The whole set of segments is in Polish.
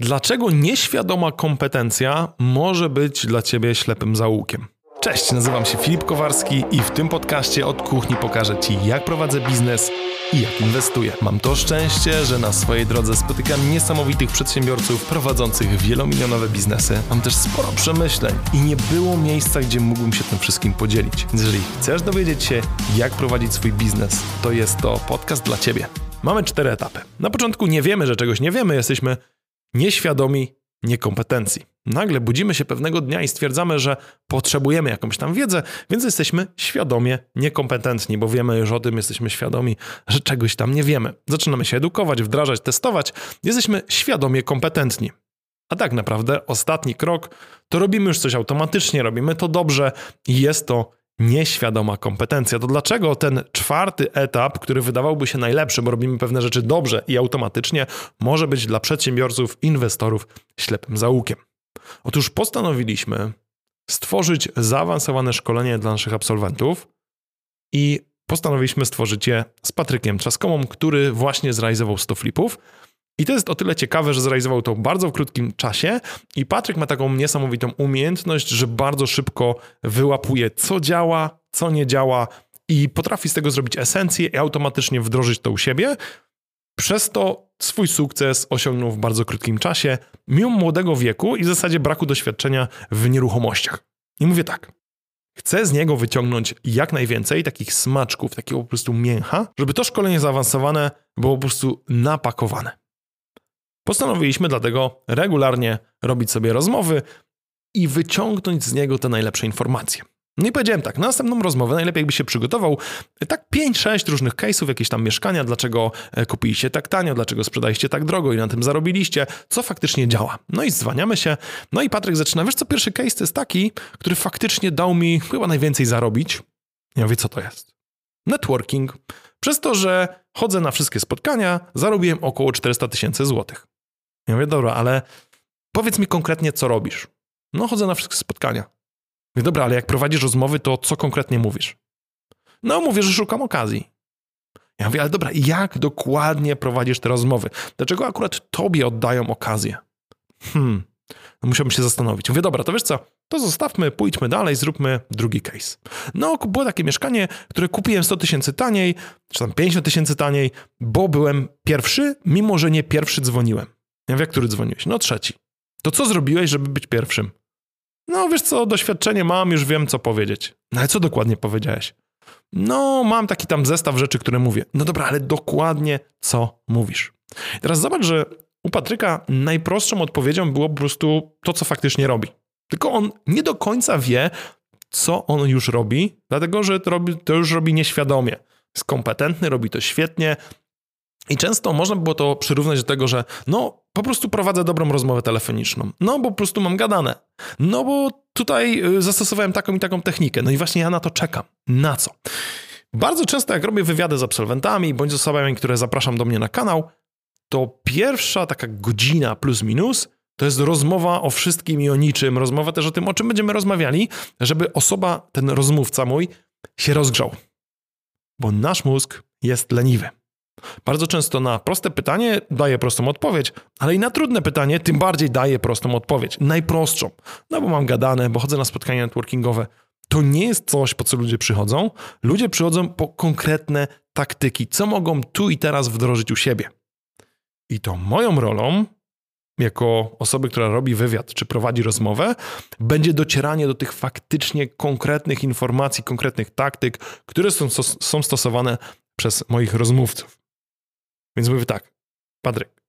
Dlaczego nieświadoma kompetencja może być dla ciebie ślepym zaułkiem? Cześć, nazywam się Filip Kowarski i w tym podcaście od kuchni pokażę Ci, jak prowadzę biznes i jak inwestuję. Mam to szczęście, że na swojej drodze spotykam niesamowitych przedsiębiorców prowadzących wielomilionowe biznesy. Mam też sporo przemyśleń i nie było miejsca, gdzie mógłbym się tym wszystkim podzielić. Jeżeli chcesz dowiedzieć się, jak prowadzić swój biznes, to jest to podcast dla Ciebie. Mamy cztery etapy. Na początku nie wiemy, że czegoś nie wiemy, jesteśmy nieświadomi niekompetencji. Nagle budzimy się pewnego dnia i stwierdzamy, że potrzebujemy jakąś tam wiedzę, więc jesteśmy świadomie niekompetentni, bo wiemy już o tym, jesteśmy świadomi, że czegoś tam nie wiemy. Zaczynamy się edukować, wdrażać, testować, jesteśmy świadomie kompetentni. A tak naprawdę ostatni krok to robimy już coś automatycznie, robimy to dobrze i jest to nieświadoma kompetencja. To dlaczego ten czwarty etap, który wydawałby się najlepszy, bo robimy pewne rzeczy dobrze i automatycznie, może być dla przedsiębiorców, inwestorów ślepym zaułkiem? Otóż postanowiliśmy stworzyć zaawansowane szkolenie dla naszych absolwentów i postanowiliśmy stworzyć je z Patrykiem Trzaskomą, który właśnie zrealizował 100 flipów. I to jest o tyle ciekawe, że zrealizował to bardzo w krótkim czasie i Patryk ma taką niesamowitą umiejętność, że bardzo szybko wyłapuje, co działa, co nie działa i potrafi z tego zrobić esencję i automatycznie wdrożyć to u siebie. Przez to swój sukces osiągnął w bardzo krótkim czasie, mimo młodego wieku i w zasadzie braku doświadczenia w nieruchomościach. I mówię tak. Chcę z niego wyciągnąć jak najwięcej takich smaczków, takiego po prostu mięcha, żeby to szkolenie zaawansowane było po prostu napakowane. Postanowiliśmy dlatego regularnie robić sobie rozmowy i wyciągnąć z niego te najlepsze informacje. No i powiedziałem tak, na następną rozmowę najlepiej jakby się przygotował tak 5-6 różnych case'ów, jakieś tam mieszkania, dlaczego e, kupiliście tak tanio, dlaczego sprzedaliście tak drogo i na tym zarobiliście, co faktycznie działa. No i zwaniamy się, no i Patryk zaczyna, wiesz co, pierwszy case to jest taki, który faktycznie dał mi chyba najwięcej zarobić. Ja mówię, co to jest? Networking. Przez to, że chodzę na wszystkie spotkania, zarobiłem około 400 tysięcy złotych. Ja mówię, dobra, ale powiedz mi konkretnie, co robisz. No, chodzę na wszystkie spotkania. Mówię, dobra, ale jak prowadzisz rozmowy, to co konkretnie mówisz? No, mówię, że szukam okazji. Ja mówię, ale dobra, jak dokładnie prowadzisz te rozmowy? Dlaczego akurat tobie oddają okazję? Hmm, no musiałbym się zastanowić. Mówię, dobra, to wiesz co, to zostawmy, pójdźmy dalej, zróbmy drugi case. No, było takie mieszkanie, które kupiłem 100 tysięcy taniej, czy tam 50 tysięcy taniej, bo byłem pierwszy, mimo że nie pierwszy dzwoniłem. Ja mówię, który dzwoniłeś? No trzeci. To co zrobiłeś, żeby być pierwszym? No wiesz co, doświadczenie mam, już wiem co powiedzieć. No ale co dokładnie powiedziałeś? No, mam taki tam zestaw rzeczy, które mówię. No dobra, ale dokładnie co mówisz. teraz zobacz, że u Patryka najprostszą odpowiedzią było po prostu to, co faktycznie robi. Tylko on nie do końca wie, co on już robi, dlatego że to, robi, to już robi nieświadomie. Jest kompetentny, robi to świetnie, i często można było to przyrównać do tego, że no, po prostu prowadzę dobrą rozmowę telefoniczną. No, bo po prostu mam gadane. No, bo tutaj y, zastosowałem taką i taką technikę. No i właśnie ja na to czekam. Na co? Bardzo często, jak robię wywiady z absolwentami bądź z osobami, które zapraszam do mnie na kanał, to pierwsza taka godzina plus minus to jest rozmowa o wszystkim i o niczym, rozmowa też o tym, o czym będziemy rozmawiali, żeby osoba, ten rozmówca mój, się rozgrzał. Bo nasz mózg jest leniwy. Bardzo często na proste pytanie daje prostą odpowiedź, ale i na trudne pytanie tym bardziej daje prostą odpowiedź. Najprostszą. No bo mam gadane, bo chodzę na spotkania networkingowe. To nie jest coś, po co ludzie przychodzą. Ludzie przychodzą po konkretne taktyki, co mogą tu i teraz wdrożyć u siebie. I to moją rolą, jako osoby, która robi wywiad czy prowadzi rozmowę, będzie docieranie do tych faktycznie konkretnych informacji, konkretnych taktyk, które są, są stosowane przez moich rozmówców. Więc mówię tak, Patryk,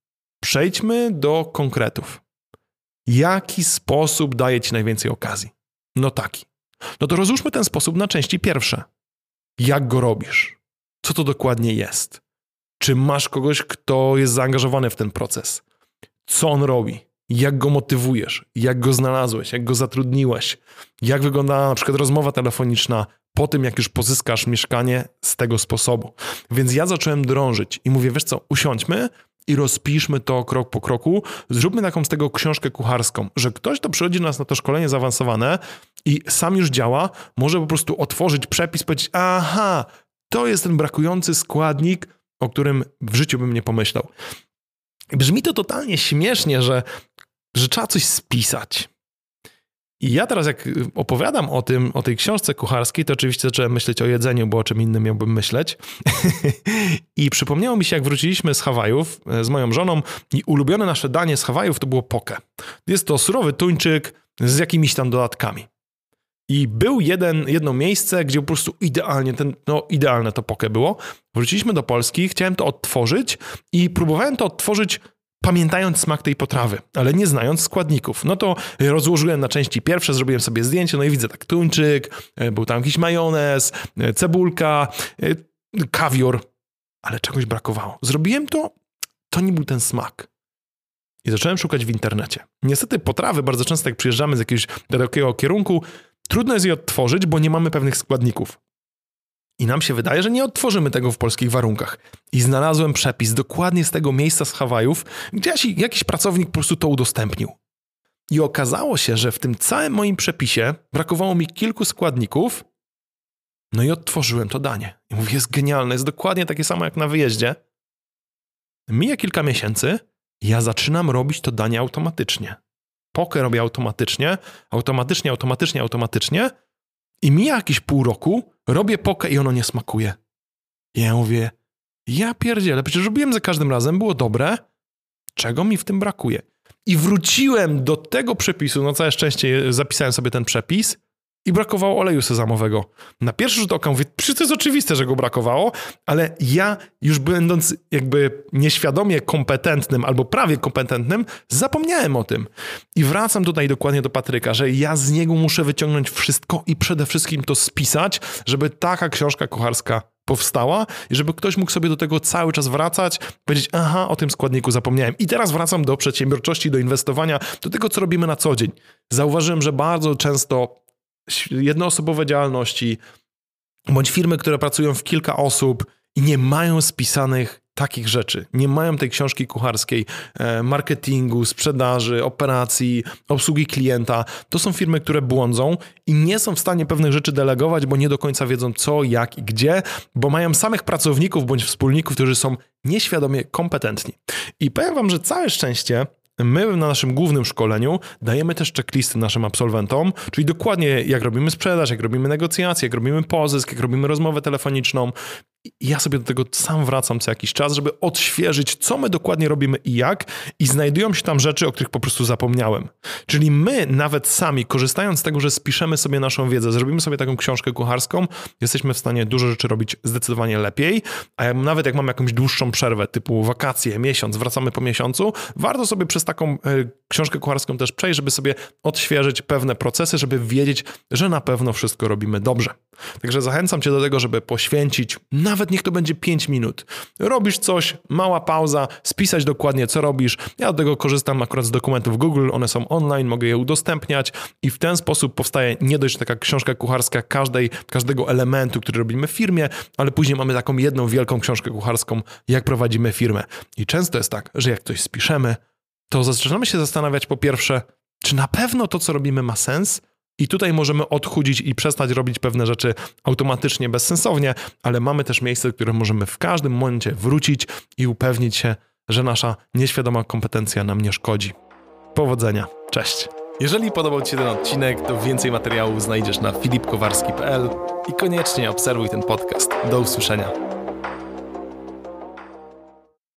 przejdźmy do konkretów. Jaki sposób daje ci najwięcej okazji? No taki. No to rozłóżmy ten sposób na części pierwsze. Jak go robisz? Co to dokładnie jest? Czy masz kogoś, kto jest zaangażowany w ten proces? Co on robi? Jak go motywujesz? Jak go znalazłeś? Jak go zatrudniłeś? Jak wygląda na przykład rozmowa telefoniczna po tym, jak już pozyskasz mieszkanie z tego sposobu. Więc ja zacząłem drążyć i mówię, wiesz co, usiądźmy i rozpiszmy to krok po kroku, zróbmy taką z tego książkę kucharską, że ktoś, kto przychodzi do nas na to szkolenie zaawansowane i sam już działa, może po prostu otworzyć przepis, powiedzieć, aha, to jest ten brakujący składnik, o którym w życiu bym nie pomyślał. Brzmi to totalnie śmiesznie, że, że trzeba coś spisać. I ja teraz, jak opowiadam o tym, o tej książce kucharskiej, to oczywiście zacząłem myśleć o jedzeniu, bo o czym innym miałbym myśleć. I przypomniało mi się, jak wróciliśmy z Hawajów e, z moją żoną i ulubione nasze danie z Hawajów to było poke. Jest to surowy tuńczyk z jakimiś tam dodatkami. I był jeden, jedno miejsce, gdzie po prostu idealnie, ten, no idealne to poke było. Wróciliśmy do Polski, chciałem to odtworzyć i próbowałem to odtworzyć pamiętając smak tej potrawy, ale nie znając składników. No to rozłożyłem na części pierwsze, zrobiłem sobie zdjęcie, no i widzę tak tuńczyk, e, był tam jakiś majonez, e, cebulka, e, kawior, ale czegoś brakowało. Zrobiłem to, to nie był ten smak. I zacząłem szukać w internecie. Niestety potrawy bardzo często, jak przyjeżdżamy z jakiegoś dalekiego kierunku, trudno jest je odtworzyć, bo nie mamy pewnych składników. I nam się wydaje, że nie odtworzymy tego w polskich warunkach. I znalazłem przepis dokładnie z tego miejsca z Hawajów, gdzie jakiś pracownik po prostu to udostępnił. I okazało się, że w tym całym moim przepisie brakowało mi kilku składników, no i odtworzyłem to danie. I mówię, jest genialne, jest dokładnie takie samo jak na wyjeździe. Mija kilka miesięcy, ja zaczynam robić to danie automatycznie. Poker robię automatycznie, automatycznie, automatycznie, automatycznie i mija jakieś pół roku, robię pokę i ono nie smakuje. I ja mówię, ja pierdzielę, przecież robiłem za każdym razem, było dobre, czego mi w tym brakuje? I wróciłem do tego przepisu, no całe szczęście zapisałem sobie ten przepis i brakowało oleju sezamowego. Na pierwszy rzut oka mówię, przecież to jest oczywiste, że go brakowało, ale ja już będąc jakby nieświadomie kompetentnym albo prawie kompetentnym, zapomniałem o tym. I wracam tutaj dokładnie do Patryka, że ja z niego muszę wyciągnąć wszystko i przede wszystkim to spisać, żeby taka książka kucharska powstała i żeby ktoś mógł sobie do tego cały czas wracać, powiedzieć, aha, o tym składniku zapomniałem. I teraz wracam do przedsiębiorczości, do inwestowania, do tego, co robimy na co dzień. Zauważyłem, że bardzo często jednoosobowe działalności, bądź firmy, które pracują w kilka osób i nie mają spisanych takich rzeczy. Nie mają tej książki kucharskiej, e, marketingu, sprzedaży, operacji, obsługi klienta. To są firmy, które błądzą i nie są w stanie pewnych rzeczy delegować, bo nie do końca wiedzą co, jak i gdzie, bo mają samych pracowników bądź wspólników, którzy są nieświadomie kompetentni. I powiem Wam, że całe szczęście My na naszym głównym szkoleniu dajemy też checklisty naszym absolwentom, czyli dokładnie jak robimy sprzedaż, jak robimy negocjacje, jak robimy pozysk, jak robimy rozmowę telefoniczną, ja sobie do tego sam wracam co jakiś czas, żeby odświeżyć, co my dokładnie robimy i jak, i znajdują się tam rzeczy, o których po prostu zapomniałem. Czyli my, nawet sami, korzystając z tego, że spiszemy sobie naszą wiedzę, zrobimy sobie taką książkę kucharską, jesteśmy w stanie dużo rzeczy robić zdecydowanie lepiej, a nawet jak mamy jakąś dłuższą przerwę, typu wakacje, miesiąc, wracamy po miesiącu, warto sobie przez taką e, książkę kucharską też przejść, żeby sobie odświeżyć pewne procesy, żeby wiedzieć, że na pewno wszystko robimy dobrze. Także zachęcam Cię do tego, żeby poświęcić nawet niech to będzie 5 minut. Robisz coś, mała pauza, spisać dokładnie co robisz. Ja do tego korzystam akurat z dokumentów Google, one są online, mogę je udostępniać i w ten sposób powstaje nie dość taka książka kucharska każdej, każdego elementu, który robimy w firmie, ale później mamy taką jedną wielką książkę kucharską, jak prowadzimy firmę. I często jest tak, że jak coś spiszemy, to zaczynamy się zastanawiać po pierwsze, czy na pewno to, co robimy, ma sens, i tutaj możemy odchudzić i przestać robić pewne rzeczy automatycznie, bezsensownie, ale mamy też miejsce, w którym możemy w każdym momencie wrócić i upewnić się, że nasza nieświadoma kompetencja nam nie szkodzi. Powodzenia. Cześć. Jeżeli podobał Ci się ten odcinek, to więcej materiałów znajdziesz na filipkowarski.pl i koniecznie obserwuj ten podcast. Do usłyszenia.